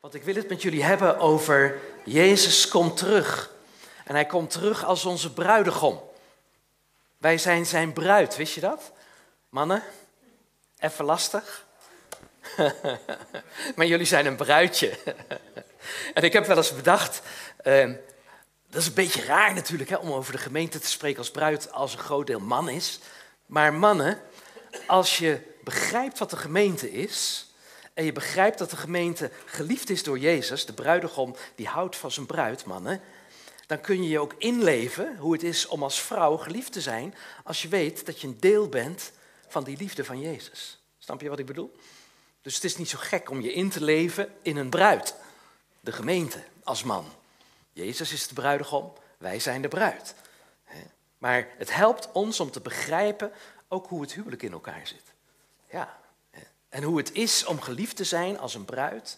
Want ik wil het met jullie hebben over Jezus komt terug. En hij komt terug als onze bruidegom. Wij zijn zijn bruid, wist je dat? Mannen, even lastig. maar jullie zijn een bruidje. en ik heb wel eens bedacht, uh, dat is een beetje raar natuurlijk hè, om over de gemeente te spreken als bruid als een groot deel man is. Maar mannen, als je begrijpt wat de gemeente is, en je begrijpt dat de gemeente geliefd is door Jezus, de bruidegom die houdt van zijn bruid, mannen, dan kun je je ook inleven hoe het is om als vrouw geliefd te zijn als je weet dat je een deel bent van die liefde van Jezus. Snap je wat ik bedoel? Dus het is niet zo gek om je in te leven in een bruid, de gemeente als man. Jezus is de bruidegom, wij zijn de bruid. Maar het helpt ons om te begrijpen ook hoe het huwelijk in elkaar zit. Ja, en hoe het is om geliefd te zijn als een bruid,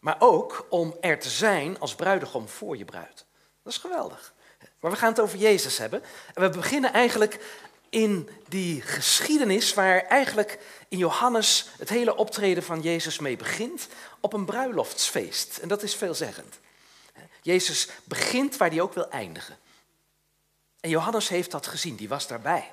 maar ook om er te zijn als bruidegom voor je bruid. Dat is geweldig. Maar we gaan het over Jezus hebben. En we beginnen eigenlijk in die geschiedenis waar eigenlijk in Johannes het hele optreden van Jezus mee begint, op een bruiloftsfeest. En dat is veelzeggend. Jezus begint waar hij ook wil eindigen. En Johannes heeft dat gezien, die was daarbij.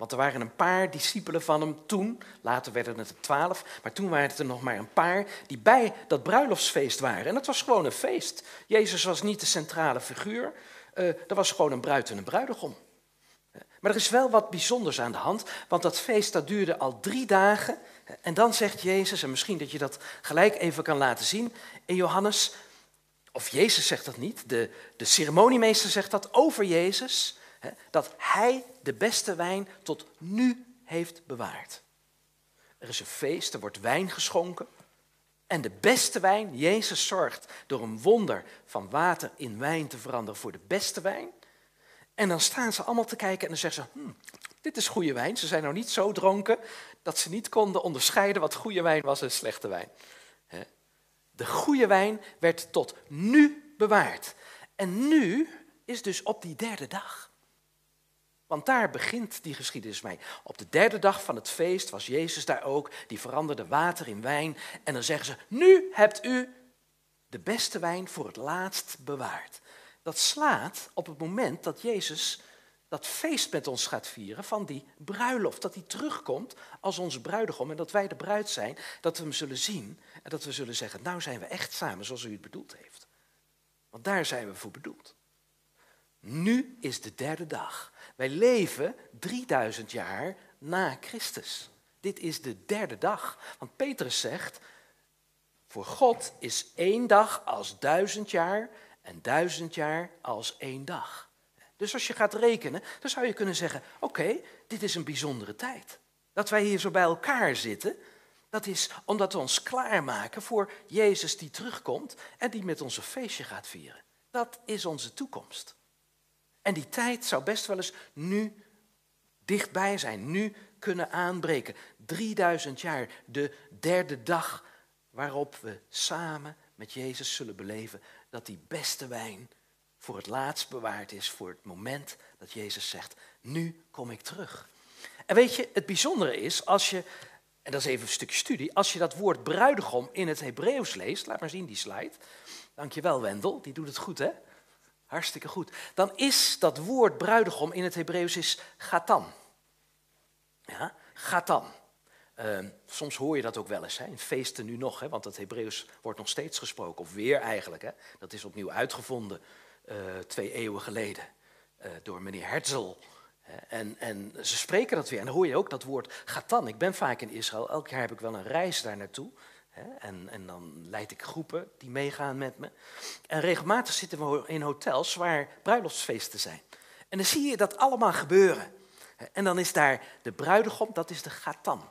Want er waren een paar discipelen van hem toen, later werden het er twaalf, maar toen waren het er nog maar een paar die bij dat bruiloftsfeest waren. En het was gewoon een feest. Jezus was niet de centrale figuur, uh, er was gewoon een bruid en een bruidegom. Maar er is wel wat bijzonders aan de hand, want dat feest dat duurde al drie dagen. En dan zegt Jezus, en misschien dat je dat gelijk even kan laten zien in Johannes, of Jezus zegt dat niet, de, de ceremoniemeester zegt dat over Jezus dat hij de beste wijn tot nu heeft bewaard. Er is een feest, er wordt wijn geschonken. En de beste wijn, Jezus zorgt door een wonder van water in wijn te veranderen voor de beste wijn. En dan staan ze allemaal te kijken en dan zeggen ze, hm, dit is goede wijn. Ze zijn nou niet zo dronken dat ze niet konden onderscheiden wat goede wijn was en slechte wijn. De goede wijn werd tot nu bewaard. En nu is dus op die derde dag. Want daar begint die geschiedenis mee. Op de derde dag van het feest was Jezus daar ook. Die veranderde water in wijn. En dan zeggen ze, nu hebt u de beste wijn voor het laatst bewaard. Dat slaat op het moment dat Jezus dat feest met ons gaat vieren van die bruiloft. Dat hij terugkomt als onze bruidegom en dat wij de bruid zijn. Dat we hem zullen zien en dat we zullen zeggen, nou zijn we echt samen zoals u het bedoeld heeft. Want daar zijn we voor bedoeld. Nu is de derde dag. Wij leven 3000 jaar na Christus. Dit is de derde dag. Want Petrus zegt, voor God is één dag als duizend jaar en duizend jaar als één dag. Dus als je gaat rekenen, dan zou je kunnen zeggen, oké, dit is een bijzondere tijd. Dat wij hier zo bij elkaar zitten, dat is omdat we ons klaarmaken voor Jezus die terugkomt en die met ons een feestje gaat vieren. Dat is onze toekomst. En die tijd zou best wel eens nu dichtbij zijn, nu kunnen aanbreken. 3000 jaar, de derde dag waarop we samen met Jezus zullen beleven dat die beste wijn voor het laatst bewaard is, voor het moment dat Jezus zegt, nu kom ik terug. En weet je, het bijzondere is, als je, en dat is even een stukje studie, als je dat woord bruidegom in het Hebreeuws leest, laat maar zien die slide. Dankjewel Wendel, die doet het goed hè. Hartstikke goed. Dan is dat woord bruidegom in het Hebreeuws is gatan. Ja, gatan. Uh, soms hoor je dat ook wel eens, hè, in feesten nu nog, hè, want het Hebreeuws wordt nog steeds gesproken, of weer eigenlijk. Hè. Dat is opnieuw uitgevonden uh, twee eeuwen geleden uh, door meneer Herzl. En, en ze spreken dat weer. En dan hoor je ook dat woord gatan. Ik ben vaak in Israël, elk jaar heb ik wel een reis daar naartoe. En, en dan leid ik groepen die meegaan met me. En regelmatig zitten we in hotels waar bruiloftsfeesten zijn. En dan zie je dat allemaal gebeuren. En dan is daar de bruidegom, dat is de gatan.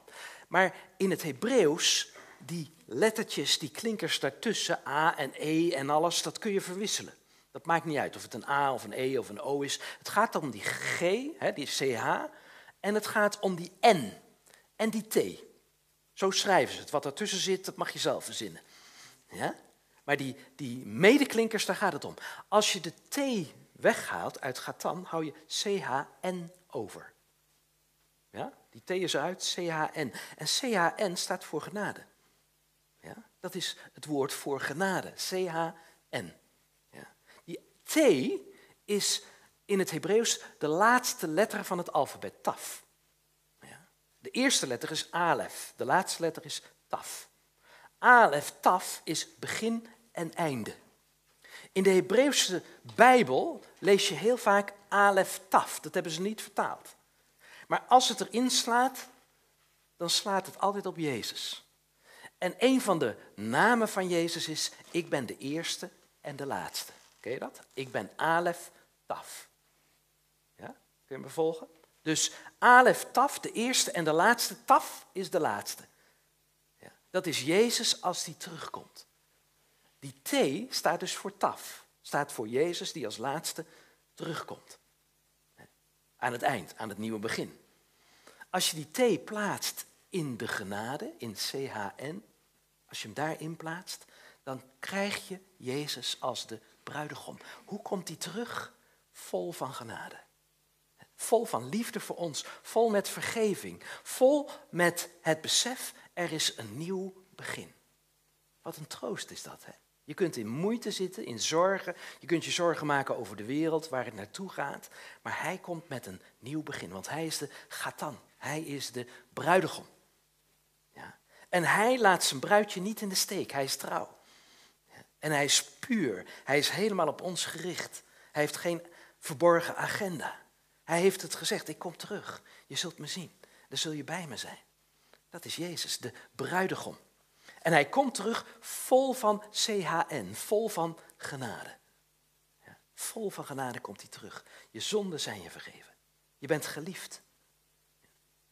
Maar in het Hebreeuws, die lettertjes, die klinkers daartussen, A en E en alles, dat kun je verwisselen. Dat maakt niet uit of het een A of een E of een O is. Het gaat om die G, die CH, en het gaat om die N en die T. Zo schrijven ze het. Wat ertussen zit, dat mag je zelf verzinnen. Ja? Maar die, die medeklinkers, daar gaat het om. Als je de T weghaalt uit Gatan, hou je CHN over. Ja? Die T is uit, CHN. En CHN staat voor genade. Ja? Dat is het woord voor genade, C-H-N. Ja. Die T is in het Hebreeuws de laatste letter van het alfabet, taf. De eerste letter is alef, de laatste letter is taf. Alef, taf is begin en einde. In de Hebreeuwse Bijbel lees je heel vaak alef, taf. Dat hebben ze niet vertaald. Maar als het erin slaat, dan slaat het altijd op Jezus. En een van de namen van Jezus is, ik ben de eerste en de laatste. Ken je dat? Ik ben Alef Taf. Ja? Kun je me volgen? Dus Alef Taf, de eerste en de laatste. Taf is de laatste. Ja. Dat is Jezus als hij terugkomt. Die T staat dus voor Taf. Staat voor Jezus die als laatste terugkomt. Aan het eind, aan het nieuwe begin. Als je die T plaatst in de genade, in CHN, als je hem daarin plaatst, dan krijg je Jezus als de bruidegom. Hoe komt hij terug? Vol van genade. Vol van liefde voor ons, vol met vergeving, vol met het besef, er is een nieuw begin. Wat een troost is dat, hè? Je kunt in moeite zitten, in zorgen. Je kunt je zorgen maken over de wereld, waar het naartoe gaat. Maar hij komt met een nieuw begin, want hij is de gatan. Hij is de bruidegom. Ja. En hij laat zijn bruidje niet in de steek. Hij is trouw. En hij is puur. Hij is helemaal op ons gericht. Hij heeft geen verborgen agenda. Hij heeft het gezegd, ik kom terug. Je zult me zien. Dan zul je bij me zijn. Dat is Jezus, de bruidegom. En hij komt terug vol van CHN, vol van genade. Ja, vol van genade komt hij terug. Je zonden zijn je vergeven. Je bent geliefd.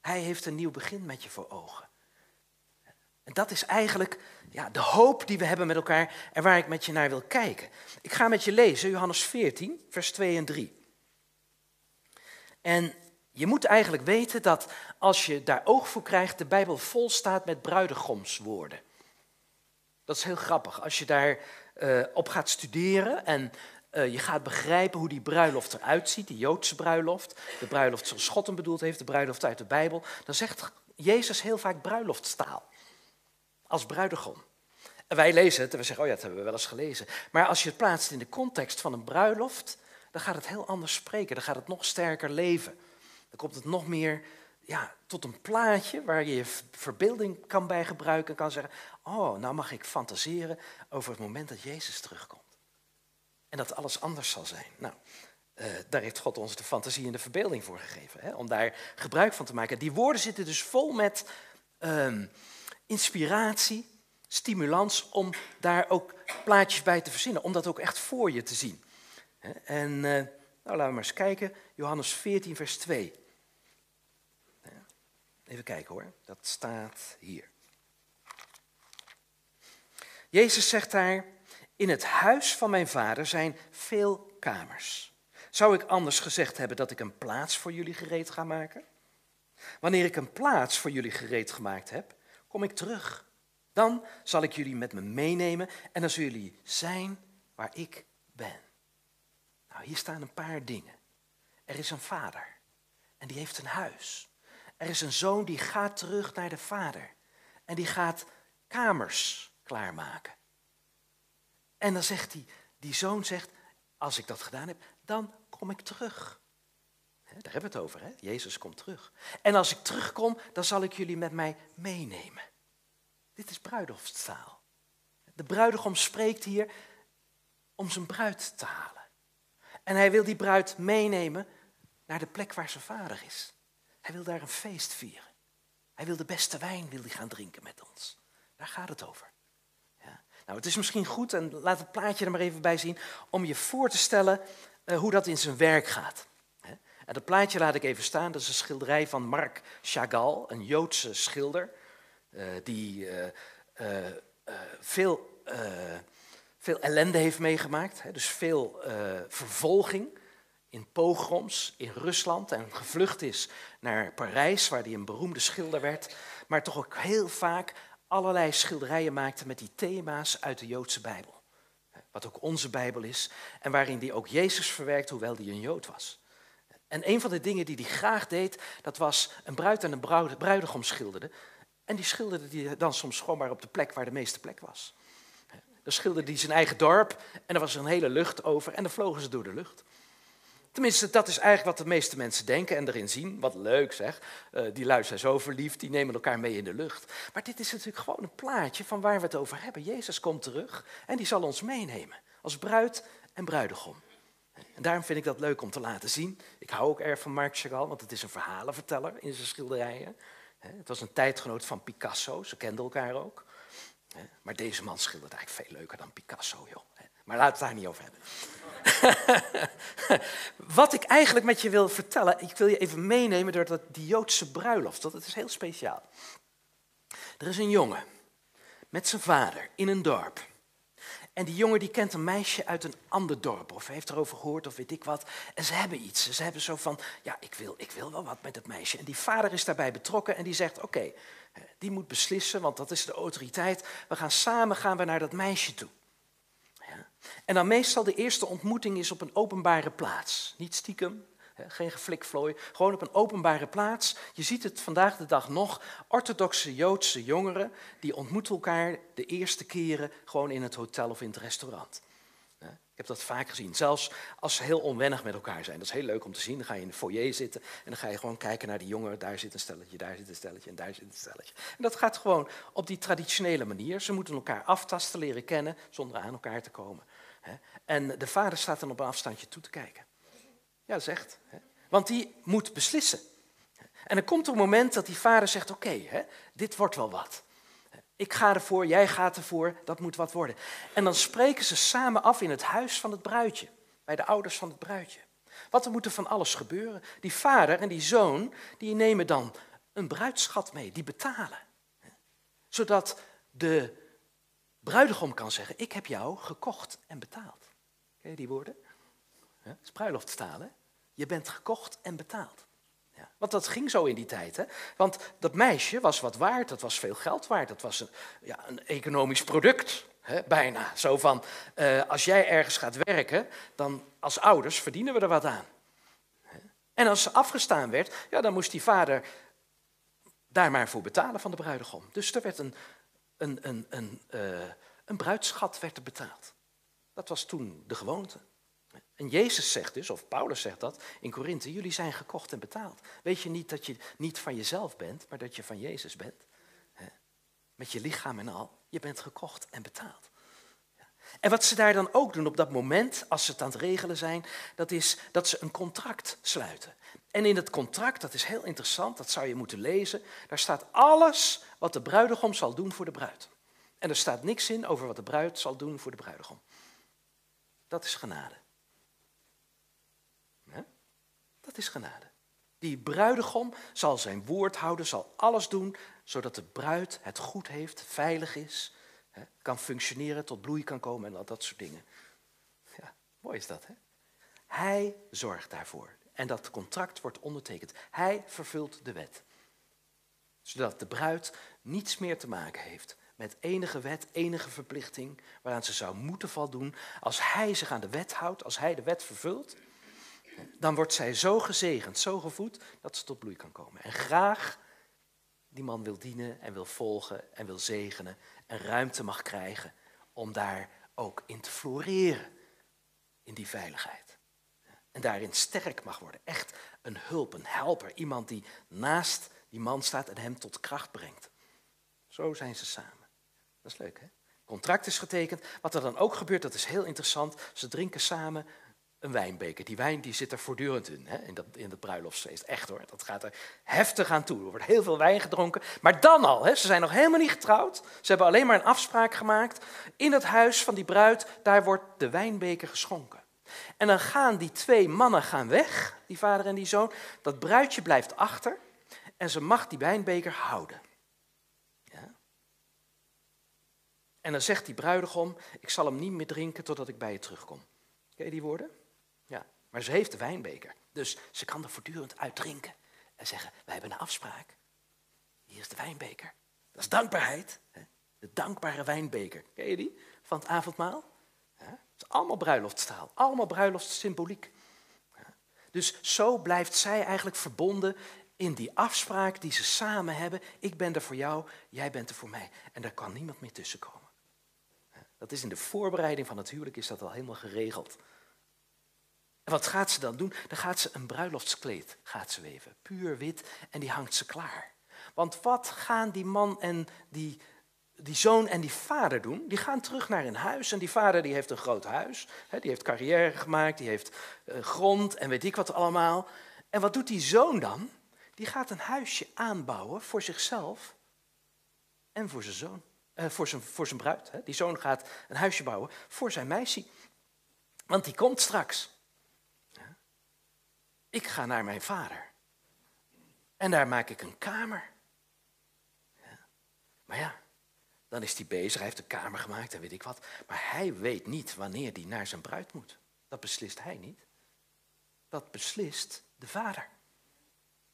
Hij heeft een nieuw begin met je voor ogen. En dat is eigenlijk ja, de hoop die we hebben met elkaar en waar ik met je naar wil kijken. Ik ga met je lezen, Johannes 14, vers 2 en 3. En je moet eigenlijk weten dat als je daar oog voor krijgt, de Bijbel vol staat met bruidegomswoorden. Dat is heel grappig. Als je daar uh, op gaat studeren en uh, je gaat begrijpen hoe die bruiloft eruit ziet, die Joodse bruiloft, de bruiloft zoals hem bedoeld heeft, de bruiloft uit de Bijbel, dan zegt Jezus heel vaak bruiloftstaal. Als bruidegom. En wij lezen het en we zeggen, oh ja, dat hebben we wel eens gelezen. Maar als je het plaatst in de context van een bruiloft, dan gaat het heel anders spreken. Dan gaat het nog sterker leven. Dan komt het nog meer ja, tot een plaatje waar je je verbeelding kan bij gebruiken. En kan zeggen, oh, nou mag ik fantaseren over het moment dat Jezus terugkomt. En dat alles anders zal zijn. Nou, uh, daar heeft God ons de fantasie en de verbeelding voor gegeven. Hè, om daar gebruik van te maken. Die woorden zitten dus vol met uh, inspiratie, stimulans om daar ook plaatjes bij te verzinnen. Om dat ook echt voor je te zien. En uh, nou, laten we maar eens kijken. Johannes 14, vers 2. Even kijken hoor, dat staat hier. Jezus zegt daar, in het huis van mijn vader zijn veel kamers. Zou ik anders gezegd hebben dat ik een plaats voor jullie gereed ga maken? Wanneer ik een plaats voor jullie gereed gemaakt heb, kom ik terug. Dan zal ik jullie met me meenemen en dan zullen jullie zijn waar ik ben. Nou, hier staan een paar dingen. Er is een vader en die heeft een huis. Er is een zoon die gaat terug naar de vader en die gaat kamers klaarmaken. En dan zegt hij, die zoon zegt, als ik dat gedaan heb, dan kom ik terug. Daar hebben we het over, hè? Jezus komt terug. En als ik terugkom, dan zal ik jullie met mij meenemen. Dit is bruiloftstaal. De bruidegom spreekt hier om zijn bruid te halen. En hij wil die bruid meenemen naar de plek waar zijn vader is. Hij wil daar een feest vieren. Hij wil de beste wijn wil hij gaan drinken met ons. Daar gaat het over. Ja. Nou, het is misschien goed, en laat het plaatje er maar even bij zien, om je voor te stellen uh, hoe dat in zijn werk gaat. En dat plaatje laat ik even staan. Dat is een schilderij van Marc Chagall, een Joodse schilder, uh, die uh, veel, veel ellende heeft meegemaakt. Dus veel vervolging in pogroms in Rusland en gevlucht is naar Parijs, waar hij een beroemde schilder werd, maar toch ook heel vaak allerlei schilderijen maakte met die thema's uit de Joodse Bijbel. Wat ook onze Bijbel is en waarin hij ook Jezus verwerkt, hoewel hij een Jood was. En een van de dingen die hij graag deed, dat was een bruid en een bruidegom schilderde. En die schilderde hij dan soms gewoon maar op de plek waar de meeste plek was. Dan schilderde hij zijn eigen dorp en er was een hele lucht over en dan vlogen ze door de lucht. Tenminste, dat is eigenlijk wat de meeste mensen denken en erin zien. Wat leuk zeg, uh, die lui zijn zo verliefd, die nemen elkaar mee in de lucht. Maar dit is natuurlijk gewoon een plaatje van waar we het over hebben. Jezus komt terug en die zal ons meenemen als bruid en bruidegom. En daarom vind ik dat leuk om te laten zien. Ik hou ook erg van Marc Chagall, want het is een verhalenverteller in zijn schilderijen. Het was een tijdgenoot van Picasso, ze kenden elkaar ook. Maar deze man schildert eigenlijk veel leuker dan Picasso, joh. Maar laten we het daar niet over hebben. Wat ik eigenlijk met je wil vertellen, ik wil je even meenemen door dat, die Joodse bruiloft. Dat is heel speciaal. Er is een jongen met zijn vader in een dorp. En die jongen die kent een meisje uit een ander dorp, of heeft erover gehoord, of weet ik wat. En ze hebben iets. Ze hebben zo van, ja, ik wil, ik wil wel wat met dat meisje. En die vader is daarbij betrokken en die zegt, oké, die moet beslissen, want dat is de autoriteit. We gaan samen gaan we naar dat meisje toe. Ja. En dan meestal de eerste ontmoeting is op een openbare plaats. Niet stiekem, geen geflikvlooi, gewoon op een openbare plaats. Je ziet het vandaag de dag nog. Orthodoxe Joodse jongeren die ontmoeten elkaar de eerste keren gewoon in het hotel of in het restaurant. Ik heb dat vaak gezien, zelfs als ze heel onwennig met elkaar zijn. Dat is heel leuk om te zien. Dan ga je in de foyer zitten en dan ga je gewoon kijken naar die jongeren. Daar zit een stelletje, daar zit een stelletje en daar zit een stelletje. En dat gaat gewoon op die traditionele manier. Ze moeten elkaar aftasten, leren kennen, zonder aan elkaar te komen. En de vader staat dan op een afstandje toe te kijken. Ja. Hè? Want die moet beslissen. En er komt een moment dat die vader zegt: Oké, dit wordt wel wat. Ik ga ervoor, jij gaat ervoor, dat moet wat worden. En dan spreken ze samen af in het huis van het bruidje, bij de ouders van het bruidje. Wat er moet er van alles gebeuren. Die vader en die zoon, die nemen dan een bruidschat mee, die betalen. Zodat de bruidegom kan zeggen, ik heb jou gekocht en betaald. Ken je die woorden? Dat is bruiloftstaal, hè? Je bent gekocht en betaald. Ja, want dat ging zo in die tijd. Hè? Want dat meisje was wat waard, dat was veel geld waard. Dat was een, ja, een economisch product, hè? bijna. Zo van, uh, als jij ergens gaat werken, dan als ouders verdienen we er wat aan. En als ze afgestaan werd, ja, dan moest die vader daar maar voor betalen van de bruidegom. Dus er werd een, een, een, een, uh, een bruidschat werd er betaald. Dat was toen de gewoonte. En Jezus zegt dus, of Paulus zegt dat in Korinthe, jullie zijn gekocht en betaald. Weet je niet dat je niet van jezelf bent, maar dat je van Jezus bent? Met je lichaam en al, je bent gekocht en betaald. En wat ze daar dan ook doen op dat moment, als ze het aan het regelen zijn, dat is dat ze een contract sluiten. En in het contract, dat is heel interessant, dat zou je moeten lezen, daar staat alles wat de bruidegom zal doen voor de bruid. En er staat niks in over wat de bruid zal doen voor de bruidegom. Dat is genade. Dat is genade. Die bruidegom zal zijn woord houden, zal alles doen, zodat de bruid het goed heeft, veilig is, kan functioneren, tot bloei kan komen en al dat soort dingen. Ja, mooi is dat, hè? Hij zorgt daarvoor. En dat contract wordt ondertekend. Hij vervult de wet. Zodat de bruid niets meer te maken heeft met enige wet, enige verplichting waaraan ze zou moeten voldoen. Als hij zich aan de wet houdt, als hij de wet vervult, dan wordt zij zo gezegend, zo gevoed, dat ze tot bloei kan komen. En graag die man wil dienen en wil volgen en wil zegenen en ruimte mag krijgen om daar ook in te floreren, in die veiligheid. En daarin sterk mag worden. Echt een hulp, een helper, iemand die naast die man staat en hem tot kracht brengt. Zo zijn ze samen. Dat is leuk, hè? Contract is getekend. Wat er dan ook gebeurt, dat is heel interessant. Ze drinken samen een wijnbeker. Die wijn die zit er voortdurend in, hè, in, dat, in dat bruiloftsfeest. Echt hoor, dat gaat er heftig aan toe. Er wordt heel veel wijn gedronken. Maar dan al, hè, ze zijn nog helemaal niet getrouwd. Ze hebben alleen maar een afspraak gemaakt. In het huis van die bruid, daar wordt de wijnbeker geschonken. En dan gaan die twee mannen gaan weg, die vader en die zoon. Dat bruidje blijft achter en ze mag die wijnbeker houden. Ja. En dan zegt die bruidegom, ik zal hem niet meer drinken totdat ik bij je terugkom. Ken je die woorden? Maar ze heeft de wijnbeker. Dus ze kan er voortdurend uit drinken. En zeggen, wij hebben een afspraak. Hier is de wijnbeker. Dat is dankbaarheid. De dankbare wijnbeker. Ken je die? Van het avondmaal. Het is allemaal bruiloftstaal. Allemaal bruiloftssymboliek. Dus zo blijft zij eigenlijk verbonden in die afspraak die ze samen hebben. Ik ben er voor jou, jij bent er voor mij. En daar kan niemand meer tussenkomen. Dat is in de voorbereiding van het huwelijk is dat al helemaal geregeld. En wat gaat ze dan doen? Dan gaat ze een bruiloftskleed gaat ze weven, puur wit, en die hangt ze klaar. Want wat gaan die man en die, die zoon en die vader doen? Die gaan terug naar hun huis en die vader die heeft een groot huis, die heeft carrière gemaakt, die heeft eh, grond en weet ik wat allemaal. En wat doet die zoon dan? Die gaat een huisje aanbouwen voor zichzelf en voor zijn zoon. Eh, voor, zijn, voor zijn bruid. Hè. Die zoon gaat een huisje bouwen voor zijn meisje. Want die komt straks. Ik ga naar mijn vader. En daar maak ik een kamer. Ja. Maar ja, dan is hij bezig, hij heeft een kamer gemaakt en weet ik wat. Maar hij weet niet wanneer hij naar zijn bruid moet. Dat beslist hij niet. Dat beslist de vader.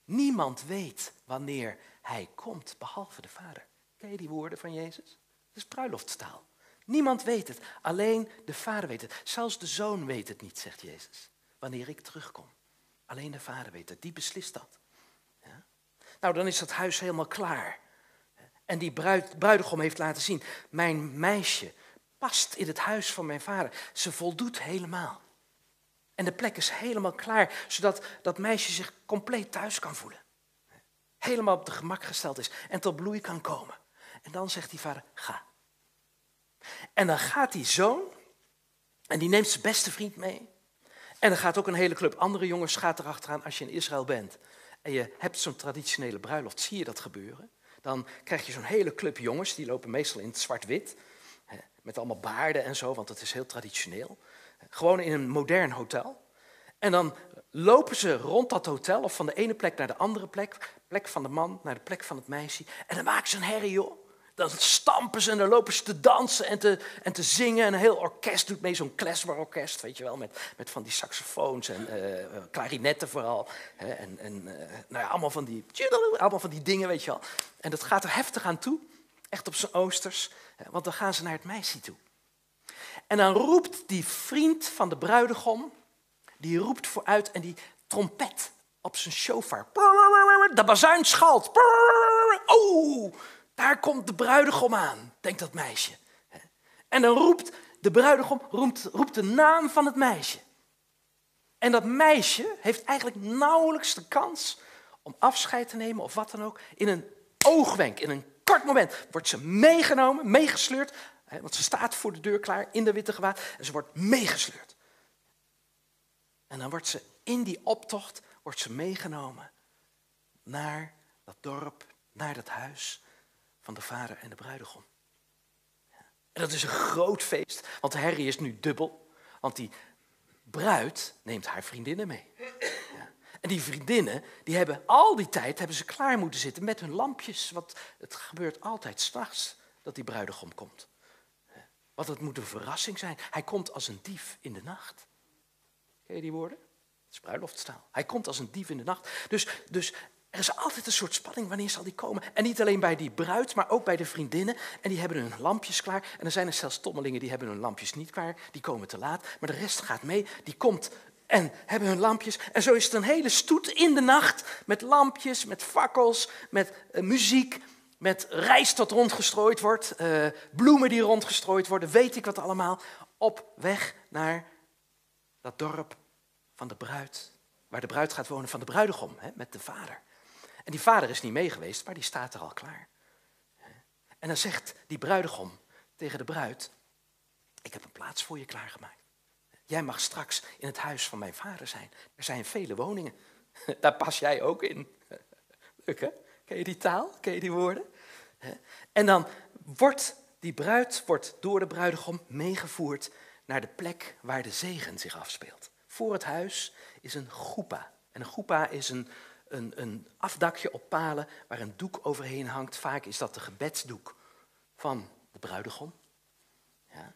Niemand weet wanneer hij komt, behalve de vader. Ken je die woorden van Jezus? Dat is bruiloftstaal. Niemand weet het, alleen de vader weet het. Zelfs de zoon weet het niet, zegt Jezus. Wanneer ik terugkom. Alleen de vader weet het, die beslist dat. Ja? Nou, dan is dat huis helemaal klaar. En die bruid, bruidegom heeft laten zien, mijn meisje past in het huis van mijn vader. Ze voldoet helemaal. En de plek is helemaal klaar, zodat dat meisje zich compleet thuis kan voelen. Helemaal op de gemak gesteld is en tot bloei kan komen. En dan zegt die vader, ga. En dan gaat die zoon, en die neemt zijn beste vriend mee. En dan gaat ook een hele club andere jongens gaat erachteraan als je in Israël bent. En je hebt zo'n traditionele bruiloft, zie je dat gebeuren. Dan krijg je zo'n hele club jongens, die lopen meestal in het zwart-wit. Met allemaal baarden en zo, want dat is heel traditioneel. Gewoon in een modern hotel. En dan lopen ze rond dat hotel, of van de ene plek naar de andere plek. Plek van de man naar de plek van het meisje. En dan maken ze een herrie, joh. Dan stampen ze en dan lopen ze te dansen en te, en te zingen. En een heel orkest doet mee, zo'n klezmerorkest, weet je wel. Met, met van die saxofoons en uh, klarinetten vooral. Hè, en en uh, nou ja, allemaal, van die, allemaal van die dingen, weet je wel. En dat gaat er heftig aan toe. Echt op zijn oosters. Want dan gaan ze naar het meisje toe. En dan roept die vriend van de bruidegom, die roept vooruit en die trompet op zijn shofar. De bazuin schalt. Oh, daar komt de bruidegom aan, denkt dat meisje. En dan roept de bruidegom roept, roept de naam van het meisje. En dat meisje heeft eigenlijk nauwelijks de kans om afscheid te nemen of wat dan ook. In een oogwenk, in een kort moment, wordt ze meegenomen, meegesleurd. Want ze staat voor de deur klaar in de witte gewaad en ze wordt meegesleurd. En dan wordt ze in die optocht wordt ze meegenomen naar dat dorp, naar dat huis van de vader en de bruidegom. En dat is een groot feest, want Harry is nu dubbel. Want die bruid neemt haar vriendinnen mee. Ja. En die vriendinnen, die hebben al die tijd hebben ze klaar moeten zitten met hun lampjes. Want het gebeurt altijd s'nachts dat die bruidegom komt. Want het moet een verrassing zijn. Hij komt als een dief in de nacht. Ken je die woorden? Het is bruiloftstaal. Hij komt als een dief in de nacht. Dus, dus er is altijd een soort spanning, wanneer zal die komen? En niet alleen bij die bruid, maar ook bij de vriendinnen. En die hebben hun lampjes klaar. En er zijn er zelfs tommelingen die hebben hun lampjes niet klaar. Die komen te laat. Maar de rest gaat mee. Die komt en hebben hun lampjes. En zo is het een hele stoet in de nacht. Met lampjes, met fakkels, met uh, muziek. Met rijst dat rondgestrooid wordt. Uh, bloemen die rondgestrooid worden. Weet ik wat allemaal. Op weg naar dat dorp van de bruid. Waar de bruid gaat wonen van de bruidegom. Hè, met de vader. En die vader is niet mee geweest, maar die staat er al klaar. En dan zegt die bruidegom tegen de bruid: Ik heb een plaats voor je klaargemaakt. Jij mag straks in het huis van mijn vader zijn. Er zijn vele woningen. Daar pas jij ook in. Leuk hè? Ken je die taal? Ken je die woorden? En dan wordt die bruid wordt door de bruidegom meegevoerd naar de plek waar de zegen zich afspeelt. Voor het huis is een goepa. En een goepa is een, een, een afdakje op palen waar een doek overheen hangt. Vaak is dat de gebedsdoek van de bruidegom. Ja.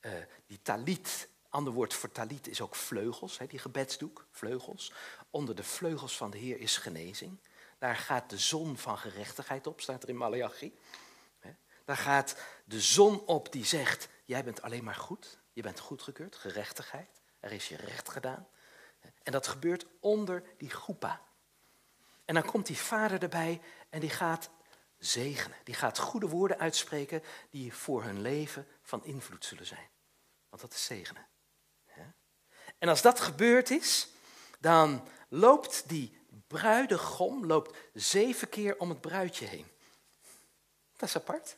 Uh, die talit, ander woord voor talit is ook vleugels, hè, die gebedsdoek, vleugels. Onder de vleugels van de Heer is genezing. Daar gaat de zon van gerechtigheid op, staat er in Malachi. Daar gaat de zon op die zegt, jij bent alleen maar goed, je bent goedgekeurd, gerechtigheid, er is je recht gedaan. En dat gebeurt onder die goepa. En dan komt die vader erbij en die gaat zegenen. Die gaat goede woorden uitspreken die voor hun leven van invloed zullen zijn. Want dat is zegenen. En als dat gebeurd is, dan loopt die bruidegom loopt zeven keer om het bruidje heen. Dat is apart.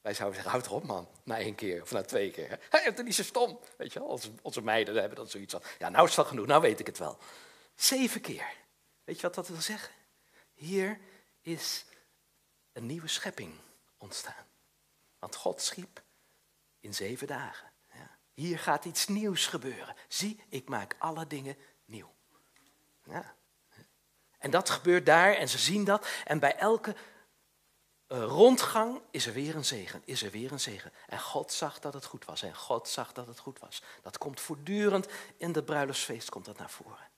Wij zouden zeggen, houd erop man, na één keer of na twee keer. Hij heeft het niet zo stom. Weet je wel, onze, onze meiden hebben dan zoiets van, ja nou is het genoeg, nou weet ik het wel. Zeven keer. Weet je wat dat wil zeggen? Hier is een nieuwe schepping ontstaan. Want God schiep in zeven dagen. Ja. Hier gaat iets nieuws gebeuren. Zie, ik maak alle dingen nieuw. Ja. En dat gebeurt daar en ze zien dat. En bij elke uh, rondgang is er weer een zegen, is er weer een zegen. En God zag dat het goed was. En God zag dat het goed was. Dat komt voortdurend in het bruiloftsfeest komt dat naar voren.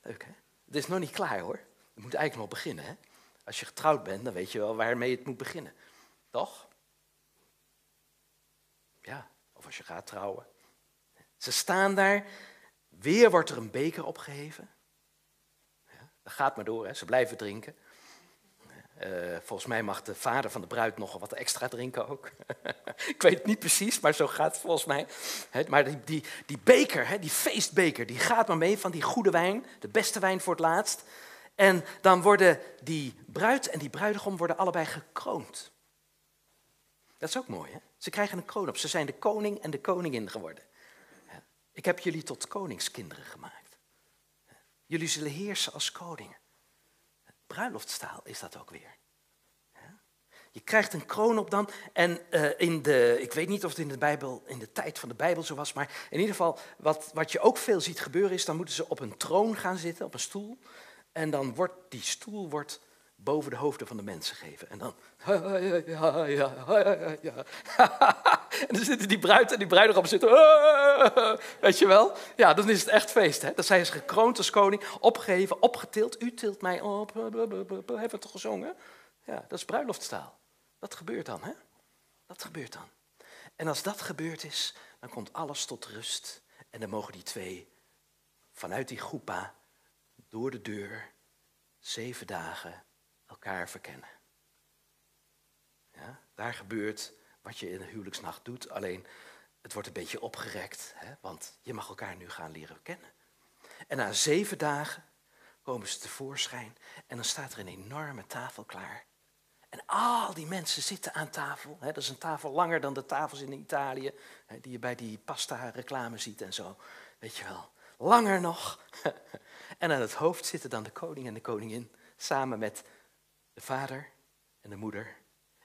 Leuk hè? Het is nog niet klaar hoor. Het moet eigenlijk nog beginnen hè. Als je getrouwd bent, dan weet je wel waarmee het moet beginnen. Toch? Ja, of als je gaat trouwen. Ze staan daar. Weer wordt er een beker opgeheven. Ja, dat gaat maar door, hè. ze blijven drinken. Uh, volgens mij mag de vader van de bruid nog wat extra drinken ook. ik weet het niet precies, maar zo gaat het volgens mij. maar die, die, die beker, die feestbeker, die gaat maar mee van die goede wijn, de beste wijn voor het laatst. En dan worden die bruid en die bruidegom worden allebei gekroond. Dat is ook mooi, hè? Ze krijgen een kroon op. Ze zijn de koning en de koningin geworden. Ik heb jullie tot koningskinderen gemaakt. Jullie zullen heersen als koningen. Bruiloftstaal is dat ook weer. Je krijgt een kroon op dan. En uh, in de, ik weet niet of het in de Bijbel, in de tijd van de Bijbel zo was, maar in ieder geval, wat, wat je ook veel ziet gebeuren is, dan moeten ze op een troon gaan zitten, op een stoel. En dan wordt die stoel wordt boven de hoofden van de mensen gegeven. En dan. En dan zitten die bruid en die bruidegom zitten. Weet je wel? Ja, dan is het echt feest. Hè? Dan zijn ze gekroond als koning, opgegeven, opgetild. U tilt mij op. Hebben we toch gezongen? Ja, dat is bruiloftstaal. Dat gebeurt dan, hè? Dat gebeurt dan. En als dat gebeurd is, dan komt alles tot rust. En dan mogen die twee vanuit die groepa door de deur zeven dagen elkaar verkennen. Ja, daar gebeurt wat je in een huwelijksnacht doet, alleen het wordt een beetje opgerekt, hè, want je mag elkaar nu gaan leren kennen. En na zeven dagen komen ze tevoorschijn en dan staat er een enorme tafel klaar. En al die mensen zitten aan tafel. Hè, dat is een tafel langer dan de tafels in Italië, hè, die je bij die pasta-reclame ziet en zo. Weet je wel, langer nog. en aan het hoofd zitten dan de koning en de koningin, samen met de vader en de moeder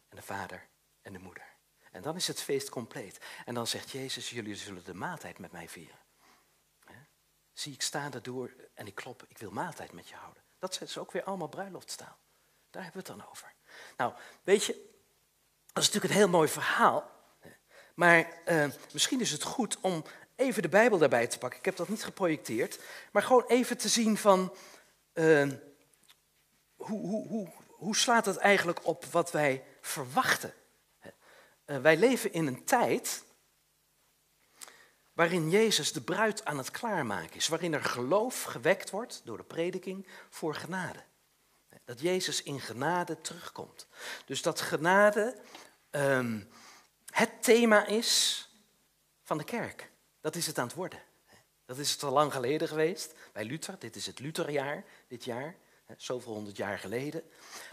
en de vader en de moeder. En dan is het feest compleet. En dan zegt Jezus, jullie zullen de maaltijd met mij vieren. Zie, ik sta erdoor en ik klop, ik wil maaltijd met je houden. Dat is ook weer allemaal bruiloftstaal. Daar hebben we het dan over. Nou, weet je, dat is natuurlijk een heel mooi verhaal. Maar eh, misschien is het goed om even de Bijbel daarbij te pakken. Ik heb dat niet geprojecteerd. Maar gewoon even te zien van... Uh, hoe, hoe, hoe, hoe slaat het eigenlijk op wat wij verwachten? Uh, wij leven in een tijd waarin Jezus de bruid aan het klaarmaken is, waarin er geloof gewekt wordt door de prediking voor genade. Dat Jezus in genade terugkomt. Dus dat genade um, het thema is van de kerk. Dat is het aan het worden. Dat is het al lang geleden geweest bij Luther. Dit is het Lutherjaar, dit jaar zoveel honderd jaar geleden.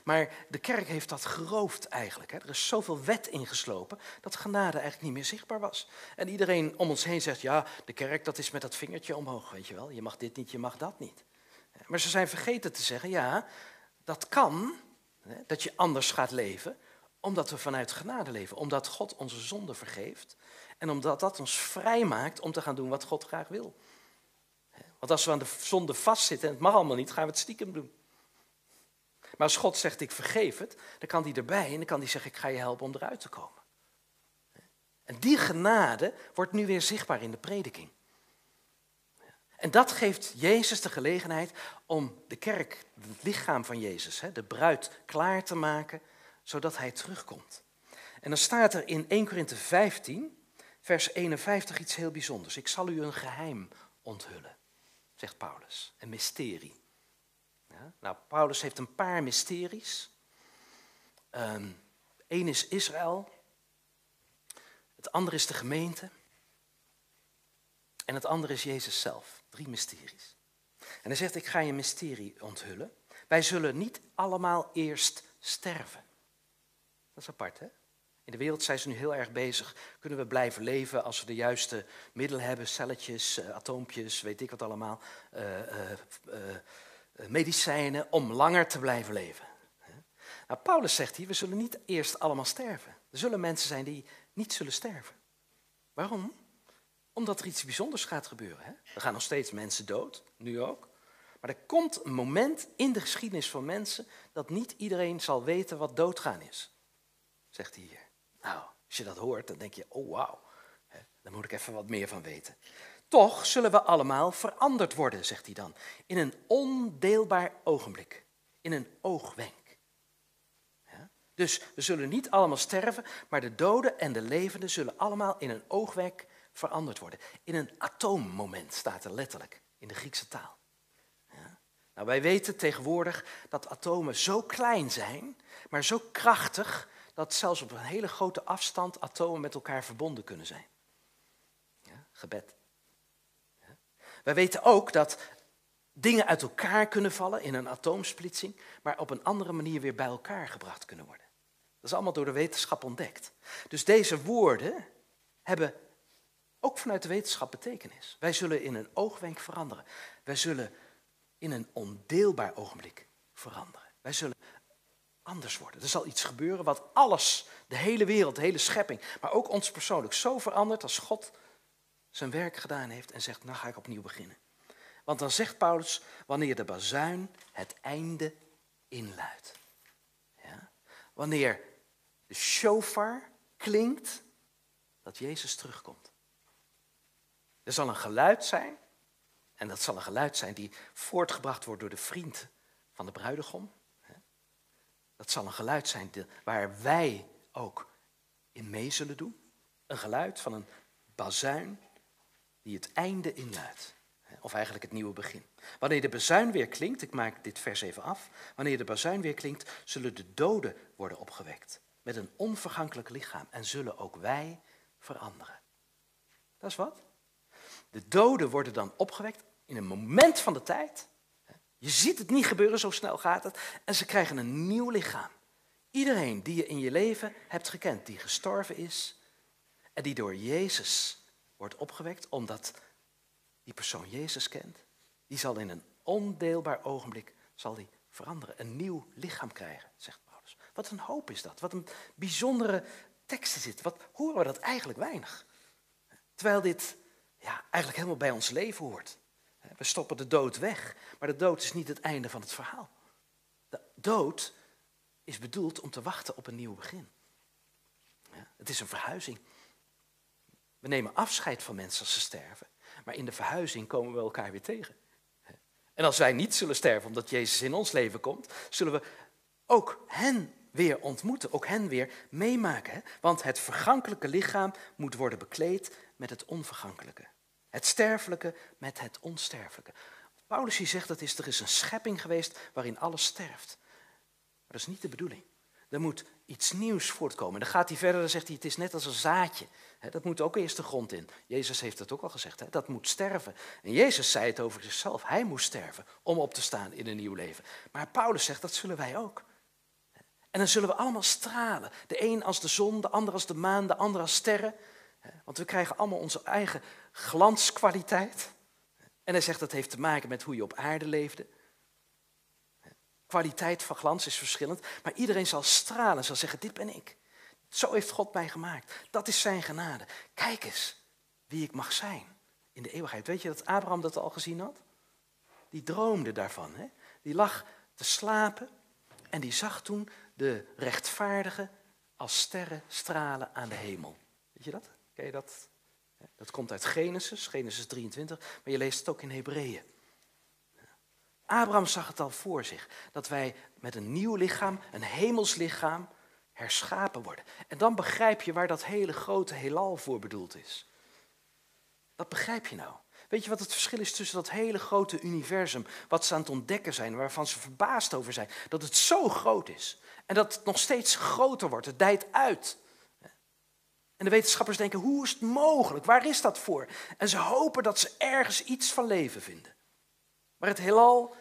Maar de kerk heeft dat geroofd eigenlijk. Er is zoveel wet ingeslopen dat genade eigenlijk niet meer zichtbaar was. En iedereen om ons heen zegt, ja, de kerk dat is met dat vingertje omhoog, weet je wel. Je mag dit niet, je mag dat niet. Maar ze zijn vergeten te zeggen, ja, dat kan, dat je anders gaat leven, omdat we vanuit genade leven. Omdat God onze zonde vergeeft en omdat dat ons vrijmaakt om te gaan doen wat God graag wil. Want als we aan de zonde vastzitten en het mag allemaal niet, gaan we het stiekem doen. Maar als God zegt, ik vergeef het, dan kan hij erbij en dan kan hij zeggen, ik ga je helpen om eruit te komen. En die genade wordt nu weer zichtbaar in de prediking. En dat geeft Jezus de gelegenheid om de kerk, het lichaam van Jezus, de bruid, klaar te maken, zodat hij terugkomt. En dan staat er in 1 Korinthe 15, vers 51 iets heel bijzonders. Ik zal u een geheim onthullen, zegt Paulus, een mysterie. Nou, Paulus heeft een paar mysteries. Eén ehm, is Israël. Het andere is de gemeente. En het andere is Jezus zelf. Drie mysteries. En hij zegt, ik ga je mysterie onthullen. Wij zullen niet allemaal eerst sterven. Dat is apart, hè? In de wereld zijn ze nu heel erg bezig. Kunnen we blijven leven als we de juiste middelen hebben? Celletjes, uh, atoompjes, weet ik wat allemaal. Uh, medicijnen om langer te blijven leven. Nou, Paulus zegt hier, we zullen niet eerst allemaal sterven. Er zullen mensen zijn die niet zullen sterven. Waarom? Omdat er iets bijzonders gaat gebeuren. Hè? Er gaan nog steeds mensen dood, nu ook. Maar er komt een moment in de geschiedenis van mensen dat niet iedereen zal weten wat doodgaan is. Zegt hij hier. Nou, als je dat hoort, dan denk je, oh wauw, daar moet ik even wat meer van weten. Toch zullen we allemaal veranderd worden, zegt hij dan, in een ondeelbaar ogenblik, in een oogwenk. Dus we zullen niet allemaal sterven, maar de doden en de levenden zullen allemaal in een oogwenk veranderd worden. In een atoommoment staat er letterlijk in de Griekse taal. Ja. Nou, wij weten tegenwoordig dat atomen zo klein zijn, maar zo krachtig dat zelfs op een hele grote afstand atomen met elkaar verbonden kunnen zijn. Ja, gebed. Wij weten ook dat dingen uit elkaar kunnen vallen in een atoomsplitsing, maar op een andere manier weer bij elkaar gebracht kunnen worden. Dat is allemaal door de wetenschap ontdekt. Dus deze woorden hebben ook vanuit de wetenschap betekenis. Wij zullen in een oogwenk veranderen. Wij zullen in een ondeelbaar ogenblik veranderen. Wij zullen anders worden. Er zal iets gebeuren wat alles, de hele wereld, de hele schepping, maar ook ons persoonlijk zo verandert als God zijn werk gedaan heeft en zegt, nou ga ik opnieuw beginnen. Want dan zegt Paulus, wanneer de bazuin het einde inluidt. Ja? Wanneer de shofar klinkt, dat Jezus terugkomt. Er zal een geluid zijn, en dat zal een geluid zijn die voortgebracht wordt door de vriend van de bruidegom. Dat zal een geluid zijn waar wij ook in mee zullen doen. Een geluid van een bazuin die het einde inluidt. Of eigenlijk het nieuwe begin. Wanneer de bazuin weer klinkt, ik maak dit vers even af. Wanneer de bazuin weer klinkt, zullen de doden worden opgewekt. Met een onvergankelijk lichaam. En zullen ook wij veranderen. Dat is wat? De doden worden dan opgewekt in een moment van de tijd. Je ziet het niet gebeuren, zo snel gaat het. En ze krijgen een nieuw lichaam. Iedereen die je in je leven hebt gekend, die gestorven is en die door Jezus wordt opgewekt, omdat die persoon Jezus kent, die zal in een ondeelbaar ogenblik zal die veranderen, een nieuw lichaam krijgen, zegt Paulus. Wat een hoop is dat, wat een bijzondere tekst is dit. Wat horen we dat eigenlijk weinig? Terwijl dit ja, eigenlijk helemaal bij ons leven hoort. We stoppen de dood weg, maar de dood is niet het einde van het verhaal. De dood is bedoeld om te wachten op een nieuw begin. Ja, het is een verhuizing. We nemen afscheid van mensen als ze sterven, maar in de verhuizing komen we elkaar weer tegen. En als wij niet zullen sterven omdat Jezus in ons leven komt, zullen we ook hen weer ontmoeten, ook hen weer meemaken. Want het vergankelijke lichaam moet worden bekleed met het onvergankelijke. Het sterfelijke met het onsterfelijke. Paulus zegt dat is, er is een schepping geweest waarin alles sterft. Maar dat is niet de bedoeling. Er moet iets nieuws voortkomen. Dan gaat hij verder, dan zegt hij, het is net als een zaadje. Dat moet ook eerst de grond in. Jezus heeft het ook al gezegd, dat moet sterven. En Jezus zei het over zichzelf, hij moest sterven om op te staan in een nieuw leven. Maar Paulus zegt, dat zullen wij ook. En dan zullen we allemaal stralen. De een als de zon, de ander als de maan, de ander als sterren. Want we krijgen allemaal onze eigen glanskwaliteit. En hij zegt dat heeft te maken met hoe je op aarde leefde. Kwaliteit van glans is verschillend, maar iedereen zal stralen, zal zeggen, dit ben ik. Zo heeft God mij gemaakt. Dat is zijn genade. Kijk eens wie ik mag zijn in de eeuwigheid. Weet je dat Abraham dat al gezien had? Die droomde daarvan. Hè? Die lag te slapen en die zag toen de rechtvaardigen als sterren stralen aan de hemel. Weet je dat? Ken je dat? Dat komt uit Genesis, Genesis 23, maar je leest het ook in Hebreeën. Abraham zag het al voor zich, dat wij met een nieuw lichaam, een hemels lichaam, herschapen worden. En dan begrijp je waar dat hele grote heelal voor bedoeld is. Dat begrijp je nou. Weet je wat het verschil is tussen dat hele grote universum, wat ze aan het ontdekken zijn, waarvan ze verbaasd over zijn, dat het zo groot is en dat het nog steeds groter wordt, het dijt uit. En de wetenschappers denken, hoe is het mogelijk? Waar is dat voor? En ze hopen dat ze ergens iets van leven vinden. Maar het heelal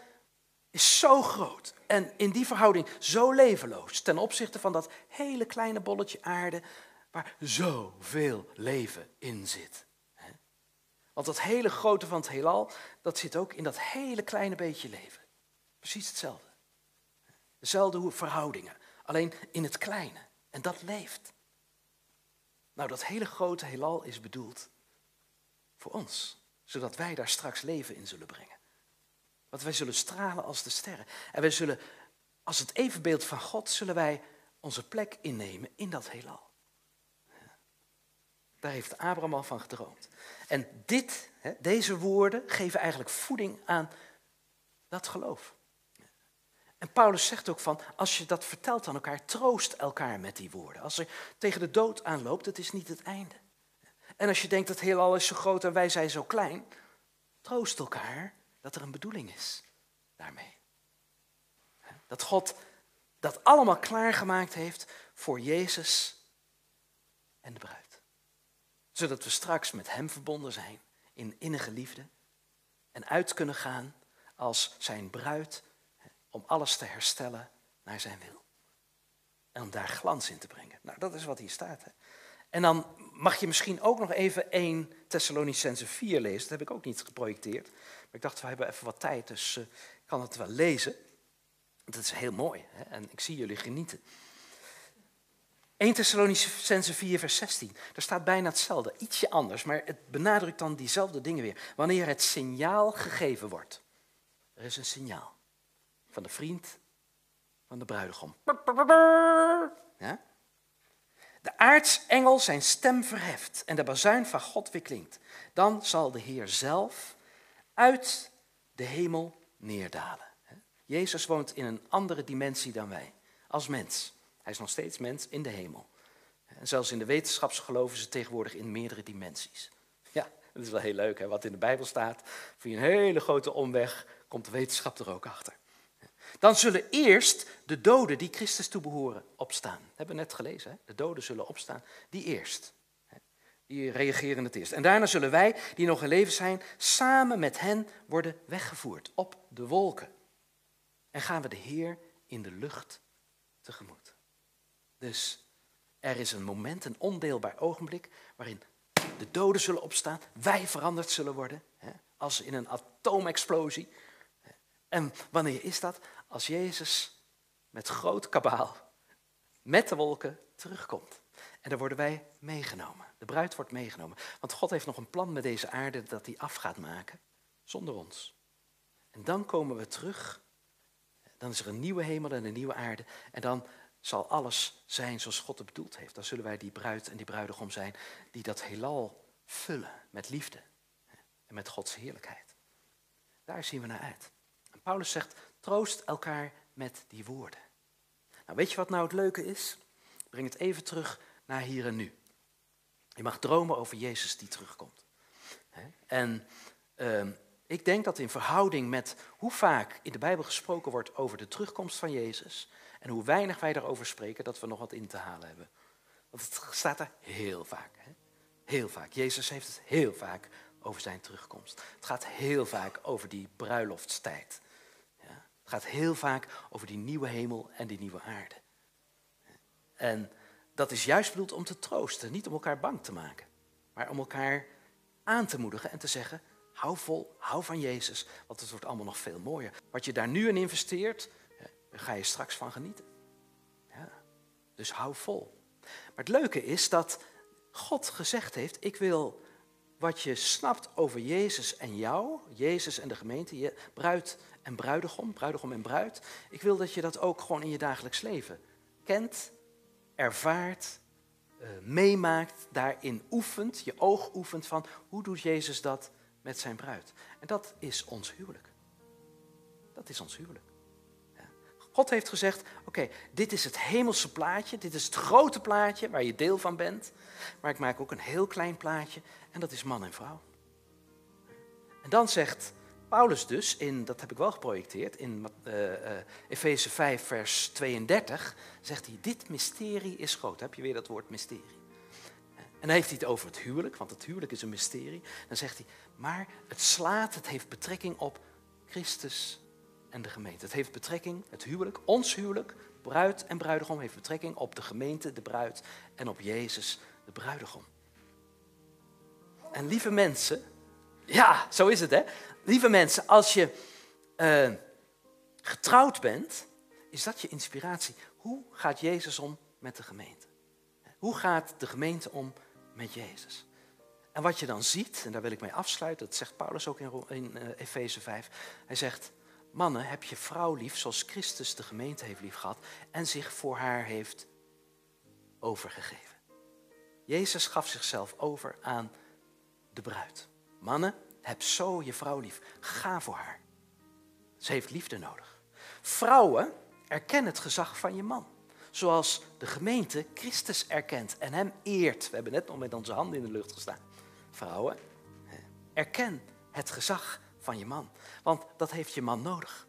zo groot en in die verhouding zo levenloos ten opzichte van dat hele kleine bolletje aarde waar zoveel leven in zit. Want dat hele grote van het heelal, dat zit ook in dat hele kleine beetje leven. Precies hetzelfde. Dezelfde verhoudingen, alleen in het kleine. En dat leeft. Nou, dat hele grote heelal is bedoeld voor ons, zodat wij daar straks leven in zullen brengen. Want wij zullen stralen als de sterren. En wij zullen, als het evenbeeld van God, zullen wij onze plek innemen in dat heelal. Daar heeft Abraham al van gedroomd. En dit, deze woorden geven eigenlijk voeding aan dat geloof. En Paulus zegt ook van, als je dat vertelt aan elkaar, troost elkaar met die woorden. Als er tegen de dood aanloopt, het is niet het einde. En als je denkt dat heelal is zo groot en wij zijn zo klein, troost elkaar dat er een bedoeling is daarmee. Dat God dat allemaal klaargemaakt heeft voor Jezus en de bruid. Zodat we straks met Hem verbonden zijn in innige liefde en uit kunnen gaan als Zijn bruid om alles te herstellen naar Zijn wil. En om daar glans in te brengen. Nou, dat is wat hier staat. Hè? En dan mag je misschien ook nog even 1 Thessalonicense 4 lezen. Dat heb ik ook niet geprojecteerd. Maar ik dacht, we hebben even wat tijd, dus uh, ik kan het wel lezen. Dat is heel mooi hè? en ik zie jullie genieten. 1 Thessalonicense 4, vers 16. Daar staat bijna hetzelfde, ietsje anders, maar het benadrukt dan diezelfde dingen weer. Wanneer het signaal gegeven wordt. Er is een signaal van de vriend van de bruidegom. Ja? De aartsengel zijn stem verheft en de bazuin van God weer klinkt. Dan zal de Heer zelf uit de hemel neerdalen. Jezus woont in een andere dimensie dan wij, als mens. Hij is nog steeds mens in de hemel. En zelfs in de wetenschap geloven ze tegenwoordig in meerdere dimensies. Ja, dat is wel heel leuk, hè? wat in de Bijbel staat. Via een hele grote omweg komt de wetenschap er ook achter. Dan zullen eerst de doden die Christus toebehoren opstaan. Dat hebben we net gelezen. Hè? De doden zullen opstaan, die eerst. Die reageren het eerst. En daarna zullen wij, die nog in leven zijn, samen met hen worden weggevoerd op de wolken. En gaan we de Heer in de lucht tegemoet. Dus er is een moment, een ondeelbaar ogenblik, waarin de doden zullen opstaan, wij veranderd zullen worden, hè, als in een atoomexplosie. En wanneer is dat? Als Jezus met groot kabaal, met de wolken, terugkomt. En daar worden wij meegenomen. De bruid wordt meegenomen. Want God heeft nog een plan met deze aarde dat hij af gaat maken, zonder ons. En dan komen we terug. Dan is er een nieuwe hemel en een nieuwe aarde. En dan zal alles zijn zoals God het bedoeld heeft. Dan zullen wij die bruid en die bruidegom zijn die dat heelal vullen met liefde en met Gods heerlijkheid. Daar zien we naar uit. En Paulus zegt, troost elkaar met die woorden. Nou, weet je wat nou het leuke is? Breng het even terug naar hier en nu. Je mag dromen over Jezus die terugkomt. En ehm, ik denk dat in verhouding met hoe vaak in de Bijbel gesproken wordt over de terugkomst van Jezus en hoe weinig wij daarover spreken, dat we nog wat in te halen hebben. Want het staat er heel vaak. Hè? Heel vaak. Jezus heeft het heel vaak over zijn terugkomst. Het gaat heel vaak over die bruiloftstijd. Gaat heel vaak over die nieuwe hemel en die nieuwe aarde. En dat is juist bedoeld om te troosten, niet om elkaar bang te maken, maar om elkaar aan te moedigen en te zeggen: hou vol, hou van Jezus, want het wordt allemaal nog veel mooier. Wat je daar nu in investeert, ga je straks van genieten. Ja, dus hou vol. Maar het leuke is dat God gezegd heeft: ik wil wat je snapt over Jezus en jou, Jezus en de gemeente, je bruid en bruidegom, bruidegom en bruid. Ik wil dat je dat ook gewoon in je dagelijks leven kent ervaart, uh, meemaakt, daarin oefent, je oog oefent van hoe doet Jezus dat met zijn bruid. En dat is ons huwelijk. Dat is ons huwelijk. God heeft gezegd, oké, dit is het hemelse plaatje, dit is het grote plaatje waar je deel van bent, maar ik maak ook een heel klein plaatje en dat is man en vrouw. En dan zegt Paulus dus, in, dat heb ik wel geprojecteerd, in uh, uh, Efeze 5, vers 32, zegt hij, dit mysterie is groot. Dan heb je weer dat woord mysterie. En dan heeft hij het over het huwelijk, want het huwelijk is een mysterie. Dan zegt hij, maar het slaat, het heeft betrekking op Christus en de gemeente. Het heeft betrekking, het huwelijk, ons huwelijk, bruid en bruidegom, heeft betrekking op de gemeente, de bruid en op Jezus, de bruidegom. En lieve mensen, ja, zo is het hè. Lieve mensen, als je uh, getrouwd bent, is dat je inspiratie. Hoe gaat Jezus om met de gemeente? Hoe gaat de gemeente om met Jezus? En wat je dan ziet, en daar wil ik mee afsluiten, dat zegt Paulus ook in, in uh, Efeze 5. Hij zegt, mannen, heb je vrouw lief zoals Christus de gemeente heeft lief gehad en zich voor haar heeft overgegeven. Jezus gaf zichzelf over aan de bruid. Mannen, heb zo je vrouw lief. Ga voor haar. Ze heeft liefde nodig. Vrouwen, erken het gezag van je man. Zoals de gemeente Christus erkent en hem eert. We hebben net nog met onze handen in de lucht gestaan. Vrouwen, erken het gezag van je man. Want dat heeft je man nodig.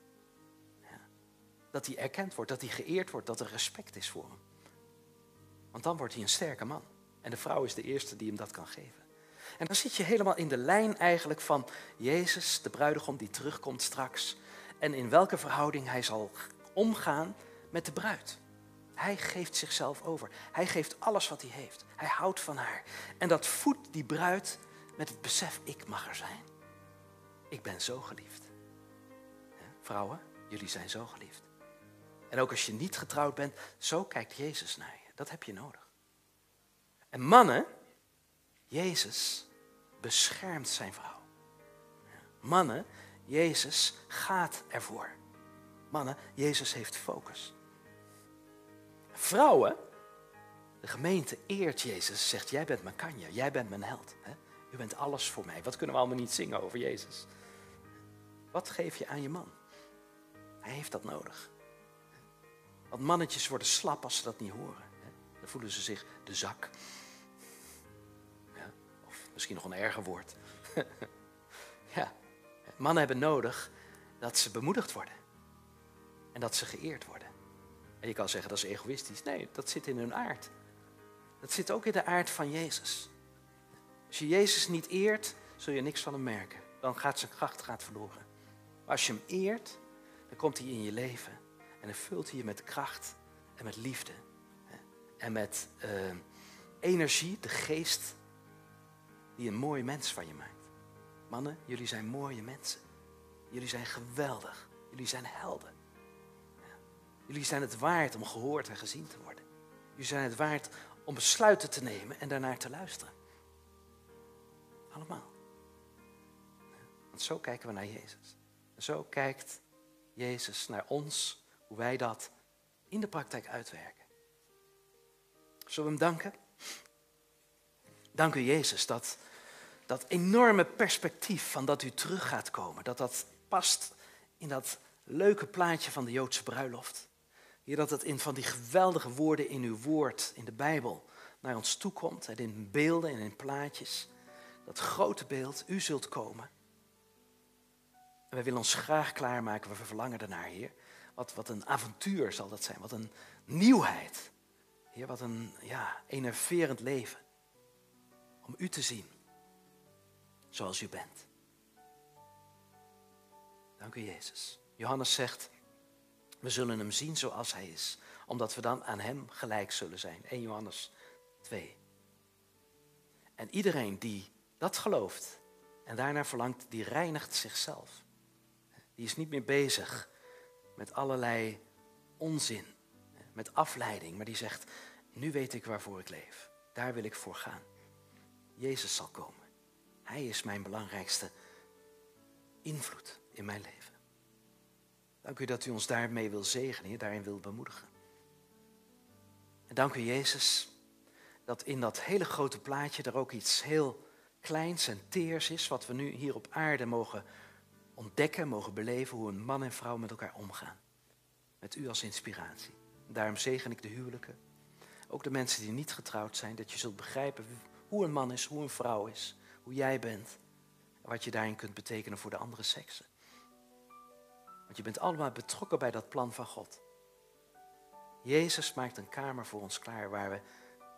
Dat hij erkend wordt, dat hij geëerd wordt, dat er respect is voor hem. Want dan wordt hij een sterke man. En de vrouw is de eerste die hem dat kan geven. En dan zit je helemaal in de lijn eigenlijk van Jezus, de bruidegom die terugkomt straks. En in welke verhouding hij zal omgaan met de bruid. Hij geeft zichzelf over. Hij geeft alles wat hij heeft. Hij houdt van haar. En dat voedt die bruid met het besef, ik mag er zijn. Ik ben zo geliefd. Vrouwen, jullie zijn zo geliefd. En ook als je niet getrouwd bent, zo kijkt Jezus naar je. Dat heb je nodig. En mannen, Jezus beschermt zijn vrouw. Mannen, Jezus gaat ervoor. Mannen, Jezus heeft focus. Vrouwen, de gemeente eert Jezus, zegt jij bent mijn kanja, jij bent mijn held. Hè? U bent alles voor mij. Wat kunnen we allemaal niet zingen over Jezus? Wat geef je aan je man? Hij heeft dat nodig. Want mannetjes worden slap als ze dat niet horen. Dan voelen ze zich de zak. Misschien nog een erger woord. ja, mannen hebben nodig dat ze bemoedigd worden. En dat ze geëerd worden. En je kan zeggen dat is egoïstisch. Nee, dat zit in hun aard. Dat zit ook in de aard van Jezus. Als je Jezus niet eert, zul je niks van hem merken. Dan gaat zijn kracht gaat verloren. Maar als je hem eert, dan komt hij in je leven. En dan vult hij je met kracht en met liefde. En met uh, energie, de geest die een mooie mens van je maakt. Mannen, jullie zijn mooie mensen. Jullie zijn geweldig. Jullie zijn helden. Jullie zijn het waard om gehoord en gezien te worden. Jullie zijn het waard om besluiten te nemen en daarnaar te luisteren. Allemaal. Want zo kijken we naar Jezus. En zo kijkt Jezus naar ons, hoe wij dat in de praktijk uitwerken. Zullen we hem danken? Dank u Jezus dat dat enorme perspectief van dat u terug gaat komen, dat dat past in dat leuke plaatje van de Joodse bruiloft. Hier dat het in van die geweldige woorden in uw woord, in de Bijbel, naar ons toe komt. En in beelden en in plaatjes. Dat grote beeld, u zult komen. En wij willen ons graag klaarmaken, we verlangen ernaar, Heer. Wat, wat een avontuur zal dat zijn, wat een nieuwheid. Heer, wat een ja, enerverend leven. Om u te zien, zoals u bent. Dank u, Jezus. Johannes zegt, we zullen hem zien zoals hij is, omdat we dan aan hem gelijk zullen zijn. 1 Johannes 2. En iedereen die dat gelooft en daarnaar verlangt, die reinigt zichzelf. Die is niet meer bezig met allerlei onzin, met afleiding, maar die zegt, nu weet ik waarvoor ik leef. Daar wil ik voor gaan. Jezus zal komen. Hij is mijn belangrijkste invloed in mijn leven. Dank u dat u ons daarmee wil zegenen, daarin wil bemoedigen. En dank u Jezus dat in dat hele grote plaatje er ook iets heel kleins en teers is, wat we nu hier op aarde mogen ontdekken, mogen beleven, hoe een man en vrouw met elkaar omgaan. Met u als inspiratie. Daarom zegen ik de huwelijken. Ook de mensen die niet getrouwd zijn, dat je zult begrijpen hoe een man is, hoe een vrouw is, hoe jij bent. wat je daarin kunt betekenen voor de andere seksen. Want je bent allemaal betrokken bij dat plan van God. Jezus maakt een kamer voor ons klaar waar we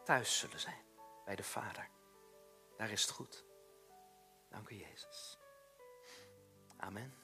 thuis zullen zijn, bij de Vader. Daar is het goed. Dank u, Jezus. Amen.